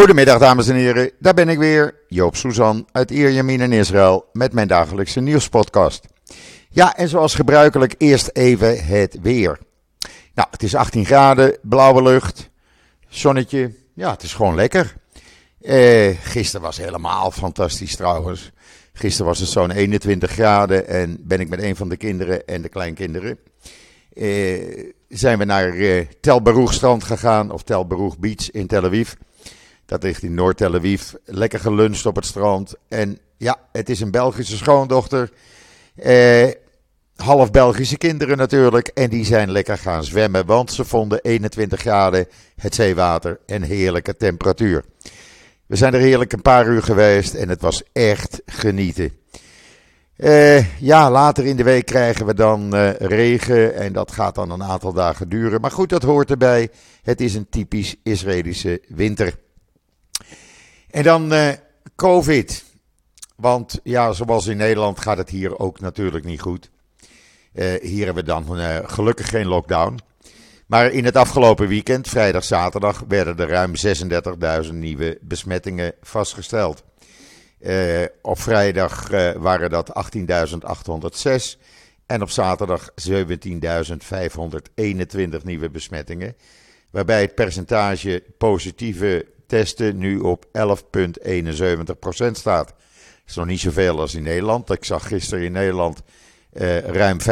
Goedemiddag dames en heren, daar ben ik weer, Joop Suzan uit Ierjemien in Israël met mijn dagelijkse nieuwspodcast. Ja, en zoals gebruikelijk eerst even het weer. Nou, het is 18 graden, blauwe lucht, zonnetje, ja, het is gewoon lekker. Eh, gisteren was helemaal fantastisch trouwens. Gisteren was het zo'n 21 graden en ben ik met een van de kinderen en de kleinkinderen. Eh, zijn we naar eh, Tel Baruch strand gegaan, of Tel Baruch Beach in Tel Aviv. Dat ligt in Noord-Tel Aviv. Lekker geluncht op het strand. En ja, het is een Belgische schoondochter. Eh, half Belgische kinderen natuurlijk. En die zijn lekker gaan zwemmen, want ze vonden 21 graden het zeewater en heerlijke temperatuur. We zijn er heerlijk een paar uur geweest en het was echt genieten. Uh, ja, later in de week krijgen we dan uh, regen en dat gaat dan een aantal dagen duren. Maar goed, dat hoort erbij. Het is een typisch Israëlische winter. En dan uh, COVID. Want ja, zoals in Nederland gaat het hier ook natuurlijk niet goed. hier hebben we dan gelukkig geen lockdown. Maar in het afgelopen weekend, vrijdag, zaterdag, werden er ruim 36.000 nieuwe besmettingen vastgesteld. Op vrijdag waren dat 18.806 en op zaterdag 17.521 nieuwe besmettingen. Waarbij het percentage positieve testen nu op 11,71% staat. Dat is nog niet zoveel als in Nederland. Ik zag gisteren in Nederland uh, ruim 35%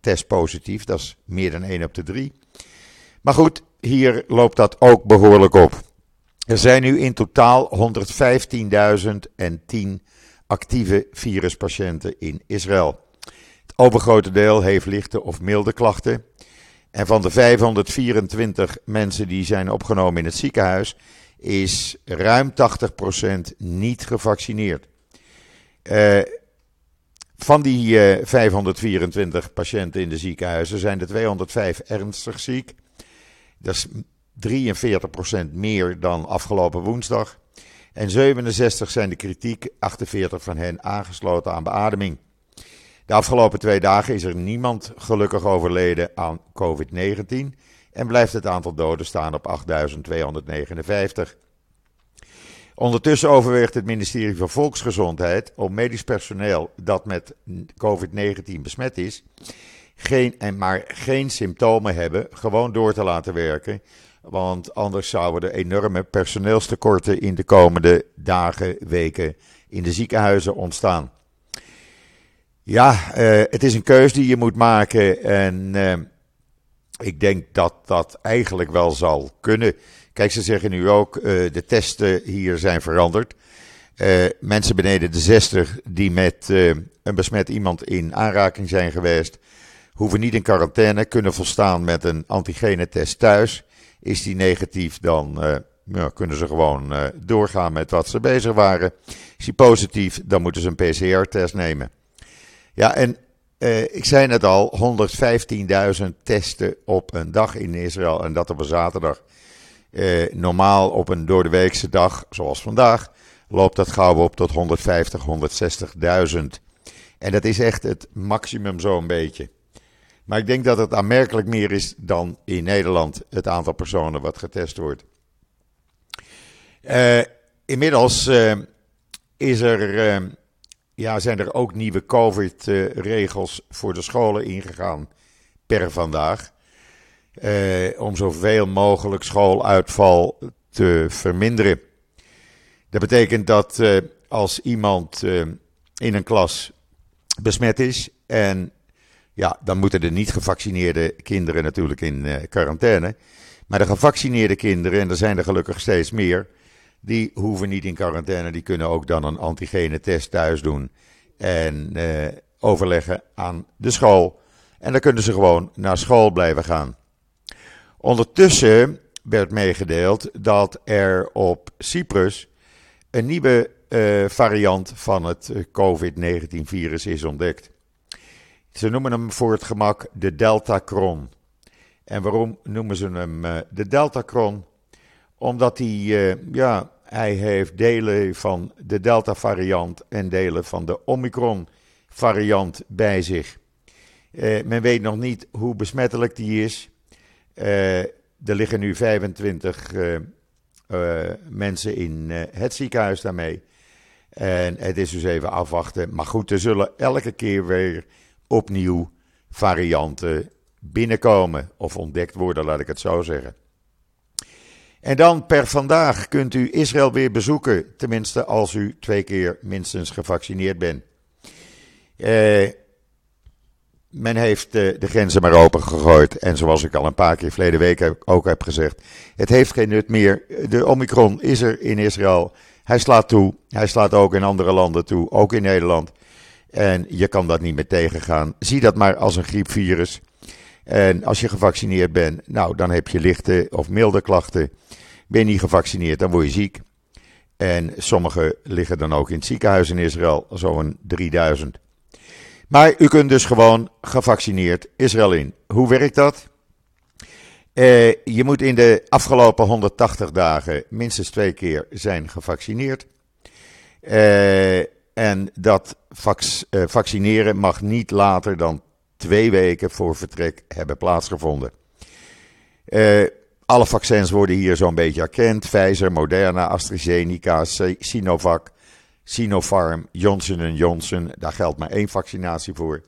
test positief. Dat is meer dan 1 op de 3. Maar goed, hier loopt dat ook behoorlijk op. Er zijn nu in totaal 115.010 actieve viruspatiënten in Israël. Het overgrote deel heeft lichte of milde klachten. En van de 524 mensen die zijn opgenomen in het ziekenhuis, is ruim 80% niet gevaccineerd. Uh, van die uh, eh, 524 patiënten in de ziekenhuizen zijn er 205 ernstig ziek. Dat is 43% meer dan afgelopen woensdag. En 67 zijn de kritiek, 48 van hen aangesloten aan beademing. De afgelopen twee dagen is er niemand gelukkig overleden aan COVID-19 en blijft het aantal doden staan op 8259. Ondertussen overweegt het ministerie van Volksgezondheid om medisch personeel dat met COVID-19 besmet is, geen, en maar geen symptomen hebben, gewoon door te laten werken. Want anders zouden er enorme personeelstekorten in de komende dagen, weken in de ziekenhuizen ontstaan. Ja, uh, het is een keuze die je moet maken. En uh, ik denk dat dat eigenlijk wel zal kunnen. Kijk, ze zeggen nu ook, uh, de testen hier zijn veranderd. mensen beneden de 60 die met een besmet iemand in aanraking zijn geweest, hoeven niet in quarantaine, kunnen volstaan met een antigenetest thuis. Is die negatief, dan ja, kunnen ze gewoon doorgaan met wat ze bezig waren. Is die positief, dan moeten ze een PCR-test nemen. Ja, en uh, ik zei net al, 115.000 testen op een dag in Israël en dat op een zaterdag. normaal op een doordeweekse dag, zoals vandaag, loopt dat gauw op tot 150, 160.000. En dat is echt het maximum zo'n beetje. Maar ik denk dat het aanmerkelijk meer is dan in Nederland het aantal personen wat getest wordt. Uh, inmiddels is er, ja, zijn er ook nieuwe COVID-regels voor de scholen ingegaan per vandaag. om zoveel mogelijk schooluitval te verminderen. Dat betekent dat als iemand in een klas besmet is en ja, dan moeten de niet gevaccineerde kinderen natuurlijk in uh, quarantaine. Maar de gevaccineerde kinderen, en er zijn er gelukkig steeds meer, die hoeven niet in quarantaine. Die kunnen ook dan een antigene test thuis doen en uh, overleggen aan de school. En dan kunnen ze gewoon naar school blijven gaan. Ondertussen werd meegedeeld dat er op Cyprus een nieuwe uh, variant van het COVID-19-virus is ontdekt. Ze noemen hem voor het gemak de Deltacron. En waarom noemen ze hem de Deltacron? Omdat hij, uh, ja, hij heeft delen van de Delta-variant en delen van de Omicron-variant bij zich. Uh, men weet nog niet hoe besmettelijk die is. er liggen nu 25 mensen in het ziekenhuis daarmee. En het is dus even afwachten. Maar goed, er zullen elke keer weer opnieuw varianten binnenkomen. Of ontdekt worden, laat ik het zo zeggen. En dan per vandaag kunt u Israël weer bezoeken. Tenminste, als u twee keer minstens gevaccineerd bent. Eh, men heeft uh, de grenzen maar open gegooid. En zoals ik al een paar keer verleden week ook heb gezegd. Het heeft geen nut meer. De Omicron is er in Israël. Hij slaat toe. Hij slaat ook in andere landen toe. Ook in Nederland. En je kan dat niet meer tegengaan. Zie dat maar als een griepvirus. En als je gevaccineerd bent, nou, dan heb je lichte of milde klachten. Ben je niet gevaccineerd, dan word je ziek. En sommigen liggen dan ook in het ziekenhuis in Israël, zo'n 3000. Maar u kunt dus gewoon gevaccineerd Israël in. Hoe werkt dat? Eh, je moet in de afgelopen 180 dagen minstens twee keer zijn gevaccineerd. Eh, en dat eh, vaccineren mag niet later dan twee weken voor vertrek hebben plaatsgevonden. Uh, alle vaccins worden hier zo'n beetje erkend. Pfizer, Moderna, AstraZeneca, Sinovac, Sinopharm, Johnson Johnson. Daar geldt maar één vaccinatie voor.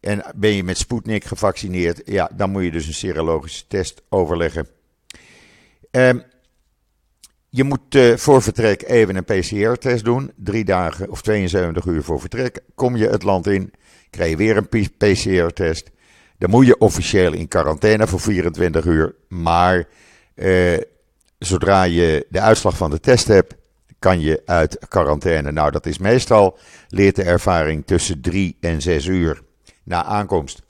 En ben je met Sputnik gevaccineerd, ja, dan moet je dus een serologische test overleggen. Um, je moet uh, voor vertrek even een PCR-test doen. Drie dagen of 72 uur voor vertrek. Kom je het land in, krijg je weer een PCR-test. Dan moet je officieel in quarantaine voor 24 uur. Maar eh, zodra je de uitslag van de test hebt, kan je uit quarantaine. Nou, dat is meestal, leert de ervaring, tussen 3 en 6 uur na aankomst.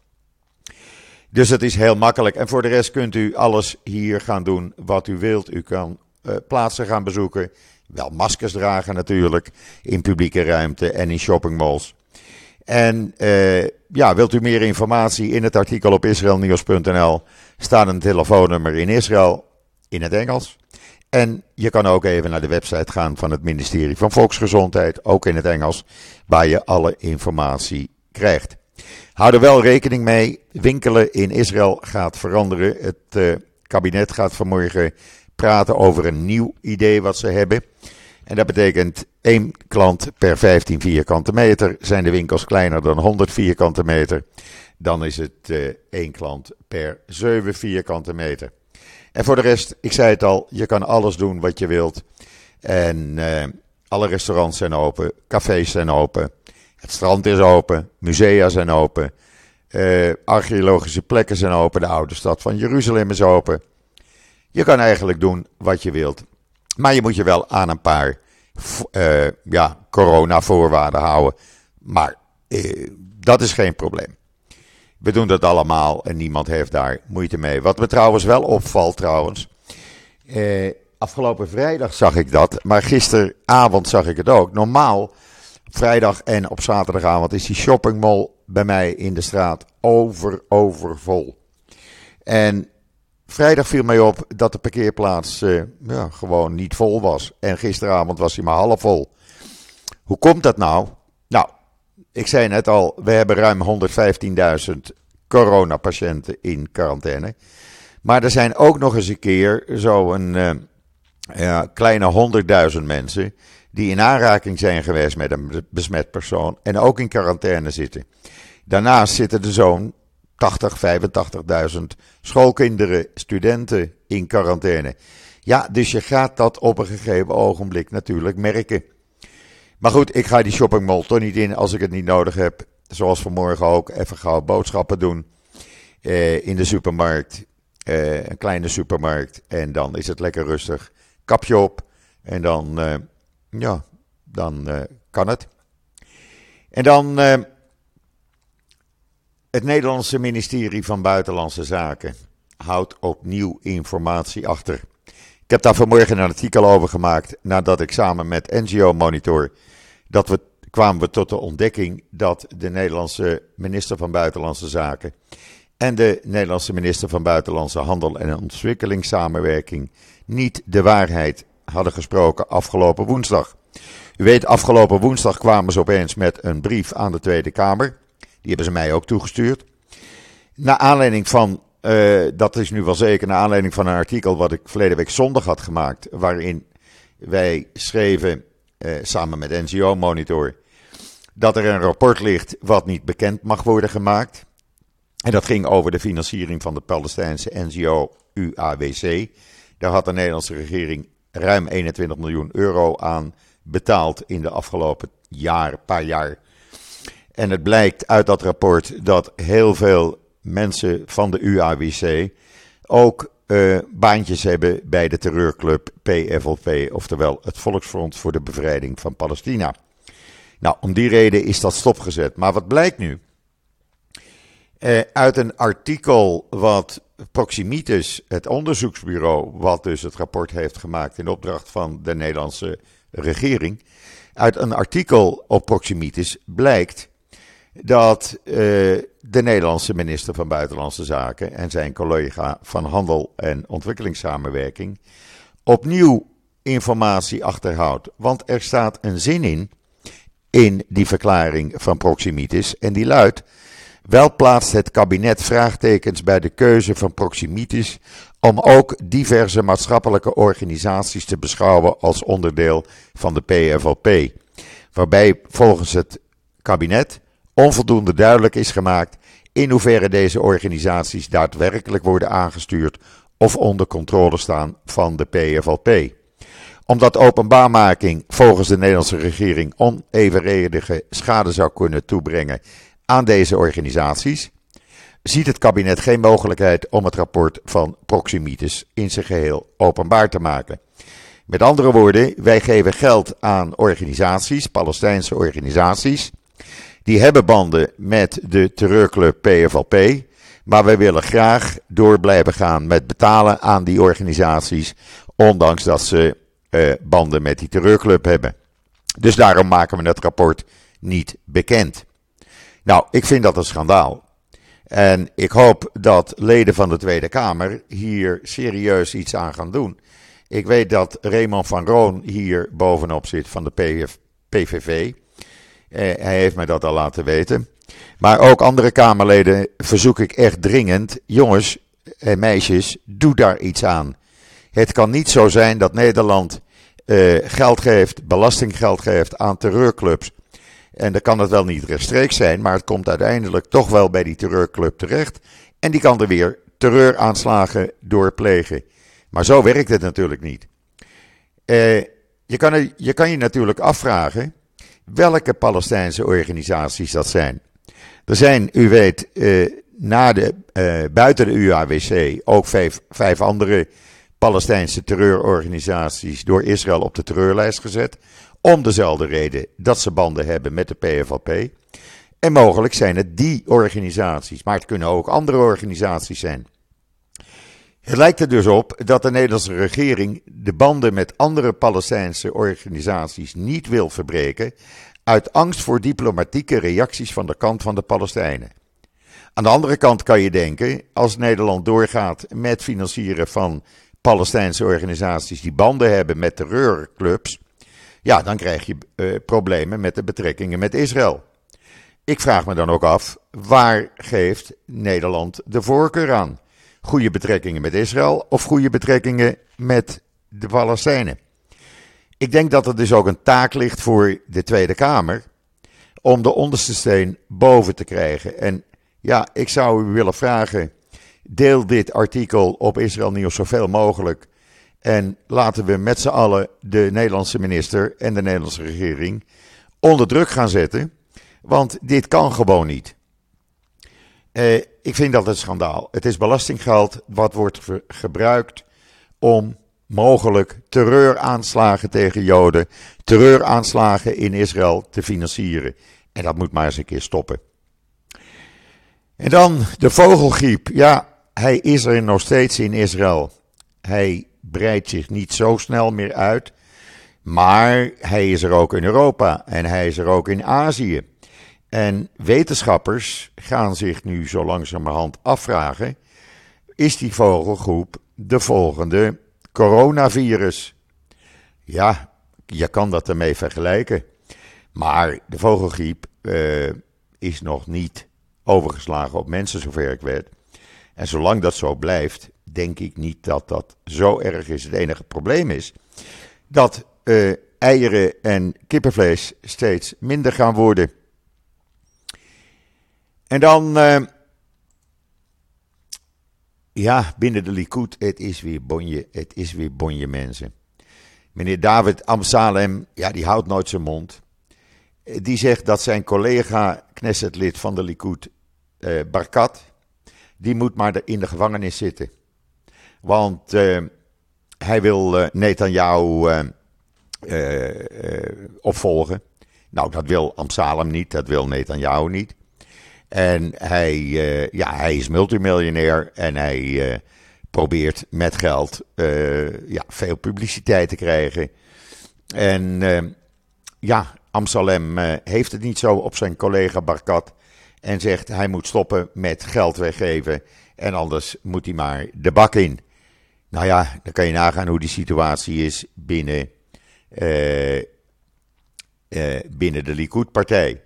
Dus het is heel makkelijk. En voor de rest kunt u alles hier gaan doen wat u wilt. U kan uh, plaatsen gaan bezoeken. Wel maskers dragen natuurlijk. In publieke ruimte en in shoppingmalls. En uh, ja, wilt u meer informatie? In het artikel op israelnieuws.nl staat een telefoonnummer in Israël in het Engels. En je kan ook even naar de website gaan van het ministerie van Volksgezondheid, ook in het Engels, waar je alle informatie krijgt. Hou er wel rekening mee, winkelen in Israël gaat veranderen. Het uh, kabinet gaat vanmorgen praten over een nieuw idee wat ze hebben. En dat betekent één klant per 15 vierkante meter. Zijn de winkels kleiner dan 100 vierkante meter, dan is het uh, één klant per 7 vierkante meter. En voor de rest, ik zei het al, je kan alles doen wat je wilt. En uh, alle restaurants zijn open, cafés zijn open, het strand is open, musea zijn open, uh, archeologische plekken zijn open, de oude stad van Jeruzalem is open. Je kan eigenlijk doen wat je wilt. Maar je moet je wel aan een paar uh, ja, corona-voorwaarden houden. Maar uh, dat is geen probleem. We doen dat allemaal en niemand heeft daar moeite mee. Wat me trouwens wel opvalt trouwens. Uh, afgelopen vrijdag zag ik dat, maar gisteravond zag ik het ook. Normaal, vrijdag en op zaterdagavond is die shoppingmall bij mij in de straat over, overvol. En Vrijdag viel mij op dat de parkeerplaats uh, ja, gewoon niet vol was. En gisteravond was hij maar half vol. Hoe komt dat nou? Nou, ik zei net al, we hebben ruim 115.000 coronapatiënten in quarantaine. Maar er zijn ook nog eens een keer zo'n uh, ja, kleine 100.000 mensen die in aanraking zijn geweest met een besmet persoon en ook in quarantaine zitten. Daarnaast zitten er zo'n 80, 85.000 schoolkinderen, studenten in quarantaine. Ja, dus je gaat dat op een gegeven ogenblik natuurlijk merken. Maar goed, ik ga die shoppingmall toch niet in als ik het niet nodig heb. Zoals vanmorgen ook, even gauw boodschappen doen eh, in de supermarkt. Eh, een kleine supermarkt. En dan is het lekker rustig. Kapje op. En dan, eh, ja, dan eh, kan het. En dan eh, het Nederlandse ministerie van Buitenlandse Zaken houdt opnieuw informatie achter. Ik heb daar vanmorgen een artikel over gemaakt nadat ik samen met NGO Monitor dat we kwamen we tot de ontdekking dat de Nederlandse minister van Buitenlandse Zaken en de Nederlandse minister van Buitenlandse Handel en Ontwikkelingssamenwerking niet de waarheid hadden gesproken afgelopen woensdag. U weet, afgelopen woensdag kwamen ze opeens met een brief aan de Tweede Kamer die hebben ze mij ook toegestuurd. Naar aanleiding van uh, dat is nu wel zeker naar aanleiding van een artikel wat ik verleden week zondag had gemaakt. Waarin wij schreven, uh, samen met NGO Monitor, dat er een rapport ligt wat niet bekend mag worden gemaakt. En dat ging over de financiering van de Palestijnse NGO UAWC. Daar had de Nederlandse regering ruim 21 miljoen euro aan betaald in de afgelopen jaar, paar jaar. En het blijkt uit dat rapport dat heel veel mensen van de UAWC ook uh, baantjes hebben bij de terreurclub PFLP, oftewel het Volksfront voor de Bevrijding van Palestina. Nou, om die reden is dat stopgezet. Maar wat blijkt nu? Uh, uit een artikel wat Proximitis, het onderzoeksbureau, wat dus het rapport heeft gemaakt in opdracht van de Nederlandse regering, uit een artikel op Proximitis blijkt dat uh, de Nederlandse minister van Buitenlandse Zaken en zijn collega van Handel en Ontwikkelingssamenwerking opnieuw informatie achterhoudt. Want er staat een zin in, in die verklaring van Proximitis, en die luidt: Wel plaatst het kabinet vraagtekens bij de keuze van Proximitis om ook diverse maatschappelijke organisaties te beschouwen als onderdeel van de PFLP. Waarbij volgens het kabinet onvoldoende duidelijk is gemaakt in hoeverre deze organisaties daadwerkelijk worden aangestuurd of onder controle staan van de PFLP. Omdat openbaarmaking volgens de Nederlandse regering onevenredige schade zou kunnen toebrengen aan deze organisaties, ziet het kabinet geen mogelijkheid om het rapport van Proximitis in zijn geheel openbaar te maken. Met andere woorden, wij geven geld aan organisaties, Palestijnse organisaties, die hebben banden met de terreurclub PFLP. Maar wij willen graag door blijven gaan met betalen aan die organisaties. Ondanks dat ze uh, banden met die terreurclub hebben. Dus daarom maken we het rapport niet bekend. Nou, ik vind dat een schandaal. En ik hoop dat leden van de Tweede Kamer hier serieus iets aan gaan doen. Ik weet dat Raymond van Roon hier bovenop zit van de PF, PVV. Eh, hij heeft mij dat al laten weten. Maar ook andere Kamerleden verzoek ik echt dringend. Jongens en meisjes, doe daar iets aan. Het kan niet zo zijn dat Nederland uh, geld geeft, belastinggeld geeft aan terreurclubs. En dan kan het wel niet rechtstreeks zijn, maar het komt uiteindelijk toch wel bij die terreurclub terecht. En die kan er weer terreuraanslagen door plegen. Maar zo werkt het natuurlijk niet. Uh, je, kan je kan je natuurlijk afvragen welke Palestijnse organisaties dat zijn. Er zijn, u weet, uh, na de, uh, buiten de UAWC ook vijf, vijf andere Palestijnse terreurorganisaties door Israël op de terreurlijst gezet. Om dezelfde reden dat ze banden hebben met de PFLP. En mogelijk zijn het die organisaties, maar het kunnen ook andere organisaties zijn. Het lijkt er dus op dat de Nederlandse regering de banden met andere Palestijnse organisaties niet wil verbreken, uit angst voor diplomatieke reacties van de kant van de Palestijnen. Aan de andere kant kan je denken, als Nederland doorgaat met financieren van Palestijnse organisaties die banden hebben met terreurclubs, ja, dan krijg je uh, problemen met de betrekkingen met Israël. Ik vraag me dan ook af, waar geeft Nederland de voorkeur aan? Goede betrekkingen met Israël of goede betrekkingen met de Palestijnen. Ik denk dat er dus ook een taak ligt voor de Tweede Kamer om de onderste steen boven te krijgen. En ja, ik zou u willen vragen, deel dit artikel op Israël Nieuws zoveel mogelijk. En laten we met z'n allen de Nederlandse minister en de Nederlandse regering onder druk gaan zetten. Want dit kan gewoon niet. Eh, ik vind dat een schandaal. Het is belastinggeld wat wordt gebruikt om mogelijk terreuraanslagen tegen Joden, terreuraanslagen in Israël te financieren. En dat moet maar eens een keer stoppen. En dan de vogelgriep. Ja, hij is er nog steeds in Israël. Hij breidt zich niet zo snel meer uit. Maar hij is er ook in Europa en hij is er ook in Azië. En wetenschappers gaan zich nu zo langzamerhand afvragen: is die vogelgroep de volgende coronavirus? Ja, je kan dat ermee vergelijken. Maar de vogelgriep uh, is nog niet overgeslagen op mensen, zover ik weet. En zolang dat zo blijft, denk ik niet dat dat zo erg is. Het enige probleem is dat uh, eieren en kippenvlees steeds minder gaan worden. En dan, uh, ja, binnen de Likud, het is weer bonje, het is weer bonje mensen. Meneer David Amsalem, ja, die houdt nooit zijn mond. Die zegt dat zijn collega Knessetlid van de Likud, uh, Barkat, die moet maar in de gevangenis zitten. Want uh, hij wil uh, Netanyahu opvolgen. Nou, dat wil Amsalem niet, dat wil Netanyahu niet. En hij, ja, hij is multimiljonair en hij probeert met geld ja, veel publiciteit te krijgen. En ja, Amsalem heeft het niet zo op zijn collega Barkat en zegt hij moet stoppen met geld weggeven en anders moet hij maar de bak in. Nou ja, dan kan je nagaan hoe die situatie is binnen, binnen de Likud-partij.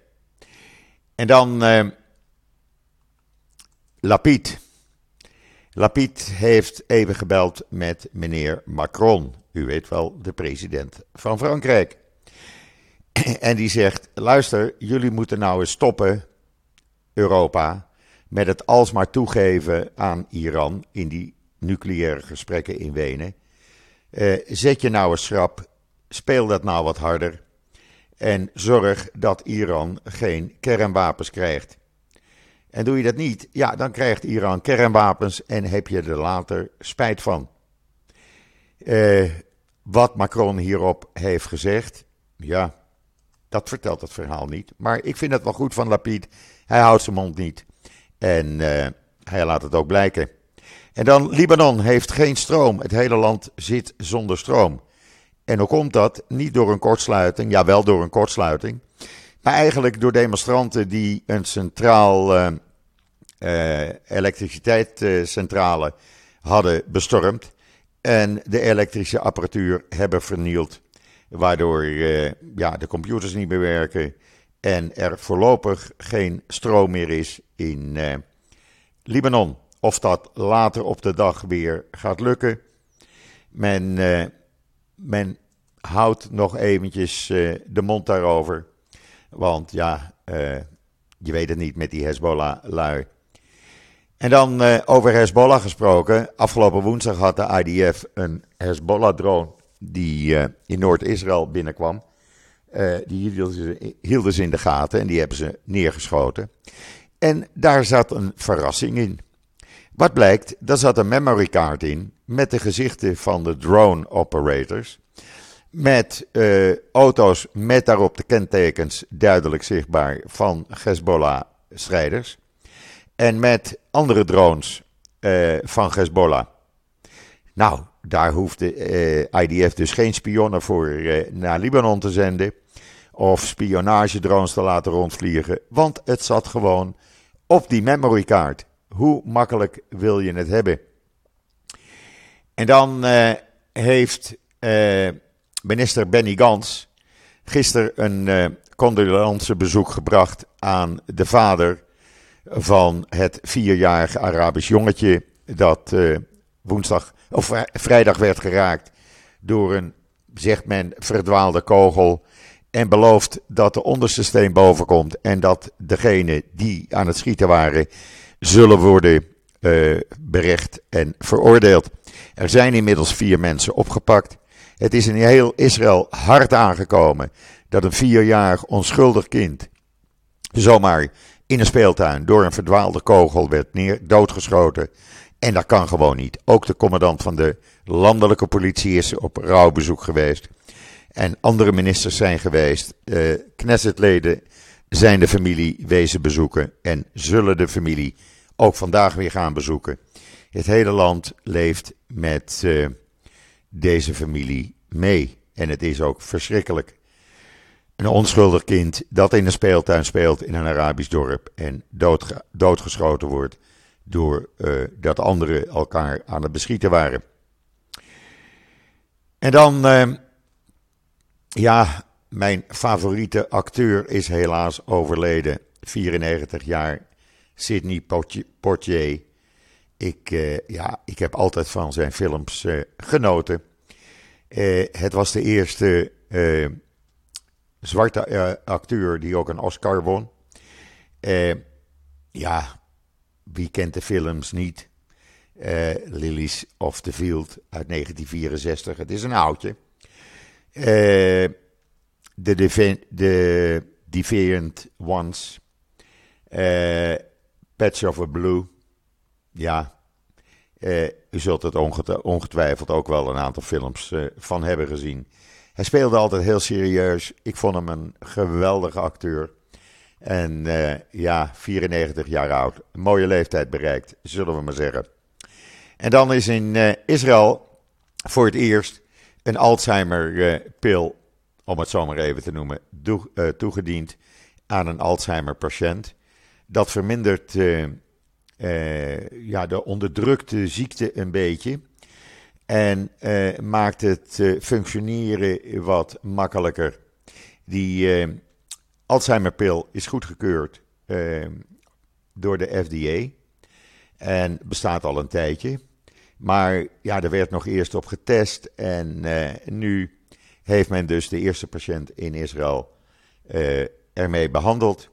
En dan uh, Lapid. Lapid heeft even gebeld met meneer Macron. U weet wel, de president van Frankrijk. En die zegt: luister, jullie moeten nou eens stoppen Europa met het alsmaar toegeven aan Iran in die nucleaire gesprekken in Wenen. Uh, zet je nou eens schrap, speel dat nou wat harder en zorg dat Iran geen kernwapens krijgt. En doe je dat niet, ja, dan krijgt Iran kernwapens en heb je er later spijt van. Uh, wat Macron hierop heeft gezegd, ja, dat vertelt het verhaal niet. Maar ik vind het wel goed van Lapid hij houdt zijn mond niet. En uh, hij laat het ook blijken. En dan, Libanon heeft geen stroom. Het hele land zit zonder stroom. En hoe komt dat? Niet door een kortsluiting, ja wel door een kortsluiting. Maar eigenlijk door demonstranten die een centraal uh, elektriciteitscentrale hadden bestormd. En de elektrische apparatuur hebben vernield. Waardoor ja, de computers niet meer werken en er voorlopig geen stroom meer is in uh, Libanon. Of dat later op de dag weer gaat lukken. Men, men houdt nog eventjes de mond daarover. Want ja, je weet het niet met die Hezbollah-lui. En dan over Hezbollah gesproken. Afgelopen woensdag had de IDF een Hezbollah-drone die in Noord-Israël binnenkwam. Uh, die hielden ze, hielden ze in de gaten en die hebben ze neergeschoten. En daar zat een verrassing in. Wat blijkt, daar zat een memory card in met de gezichten van de drone operators. Met auto's met daarop de kentekens duidelijk zichtbaar van Hezbollah-strijders. En met andere drones uh, van Hezbollah. Nou, daar hoefde uh, IDF dus geen spionnen voor naar Libanon te zenden of spionagedrones te laten rondvliegen, want het zat gewoon op die memory card. Hoe makkelijk wil je het hebben? En dan heeft minister Benny Gans gisteren een uh, condolence bezoek gebracht aan de vader van het vierjarige Arabisch jongetje dat woensdag of vrijdag werd geraakt door een, zegt men, verdwaalde kogel en belooft dat de onderste steen boven komt en dat degenen die aan het schieten waren zullen worden uh, berecht en veroordeeld. Er zijn inmiddels vier mensen opgepakt. Het is in heel Israël hard aangekomen dat een vierjarig onschuldig kind zomaar in een speeltuin door een verdwaalde kogel werd neer, doodgeschoten. En dat kan gewoon niet. Ook de commandant van de landelijke politie is op rouwbezoek geweest en andere ministers zijn geweest. Uh, Knessetleden zijn de familie wezen bezoeken en zullen de familie ook vandaag weer gaan bezoeken. Het hele land leeft met uh, deze familie mee. En het is ook verschrikkelijk. Een onschuldig kind dat in een speeltuin speelt in een Arabisch dorp en doodge doodgeschoten wordt door uh, dat anderen elkaar aan het beschieten waren. En dan ja, mijn favoriete acteur is helaas overleden. 94 jaar, Sidney Portier. ik, ja, ik heb altijd van zijn films genoten. het was de eerste zwarte acteur die ook een Oscar won. ja, wie kent de films niet? Uh, Lilies of the Field uit 1964. Het is een oudje. De, de Deviant Ones. Patch of a Blue. Ja, u zult het ongetwijfeld ook wel een aantal films van hebben gezien. Hij speelde altijd heel serieus. Ik vond hem een geweldige acteur. En ja, 94 jaar oud. Een mooie leeftijd bereikt, zullen we maar zeggen. En dan is in eh, Israël voor het eerst een Alzheimer-pil, om het zo maar even te noemen, eh, toegediend aan een Alzheimer-patiënt. Dat vermindert ja, de onderdrukte ziekte een beetje. En maakt het functioneren wat makkelijker. Die Alzheimer-pil is goedgekeurd door de FDA. En bestaat al een tijdje. Maar ja, er werd nog eerst op getest. En uh, nu heeft men dus de eerste patiënt in Israël uh, ermee behandeld.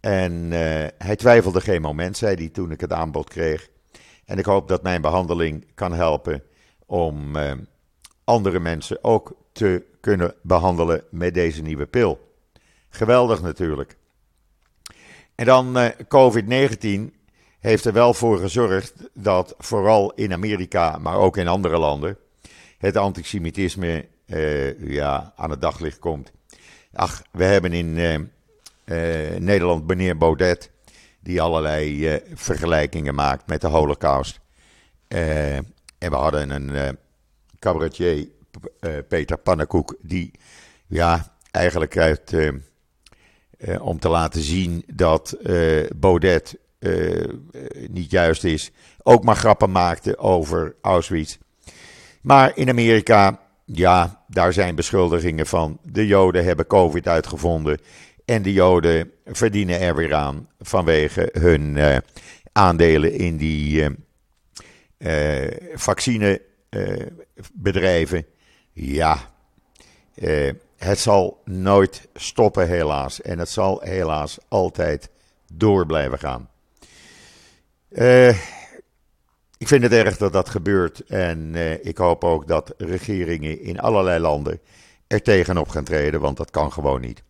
En uh, hij twijfelde geen moment, zei hij toen ik het aanbod kreeg. En ik hoop dat mijn behandeling kan helpen om andere mensen ook te kunnen behandelen met deze nieuwe pil. Geweldig natuurlijk. En dan COVID-19 heeft er wel voor gezorgd dat vooral in Amerika, maar ook in andere landen, het antisemitisme uh, ja, aan het daglicht komt. Ach, we hebben in uh, uh, Nederland meneer Baudet, die allerlei vergelijkingen maakt met de Holocaust. En we hadden een cabaretier, Peter Pannenkoek, die ja, eigenlijk uit, om te laten zien dat Baudet niet juist is, ook maar grappen maakte over Auschwitz. Maar in Amerika, ja, daar zijn beschuldigingen van. De Joden hebben COVID uitgevonden. En de Joden verdienen er weer aan vanwege hun aandelen in die vaccinebedrijven. ja, het zal nooit stoppen, helaas. En het zal helaas altijd door blijven gaan. Ik vind het erg dat dat gebeurt. En ik hoop ook dat regeringen in allerlei landen er tegenop gaan treden, want dat kan gewoon niet.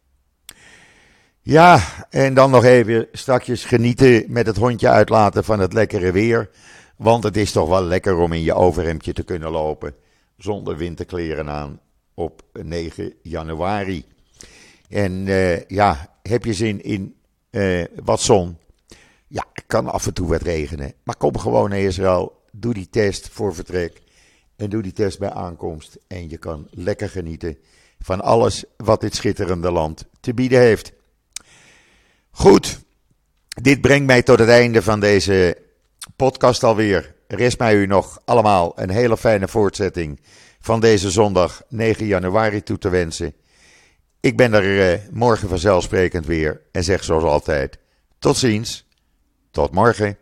Ja, en dan nog even strakjes genieten met het hondje uitlaten van het lekkere weer. Want het is toch wel lekker om in je overhemdje te kunnen lopen zonder winterkleren aan op 9 januari. En uh, ja, heb je zin in wat zon? Ja, het kan af en toe wat regenen. Maar kom gewoon naar Israël. Doe die test voor vertrek. En doe die test bij aankomst. En je kan lekker genieten van alles wat dit schitterende land te bieden heeft. Goed, dit brengt mij tot het einde van deze podcast alweer. Rest mij u nog allemaal een hele fijne voortzetting van deze zondag 9 januari toe te wensen. Ik ben er eh, morgen vanzelfsprekend weer en zeg zoals altijd: tot ziens. Tot morgen.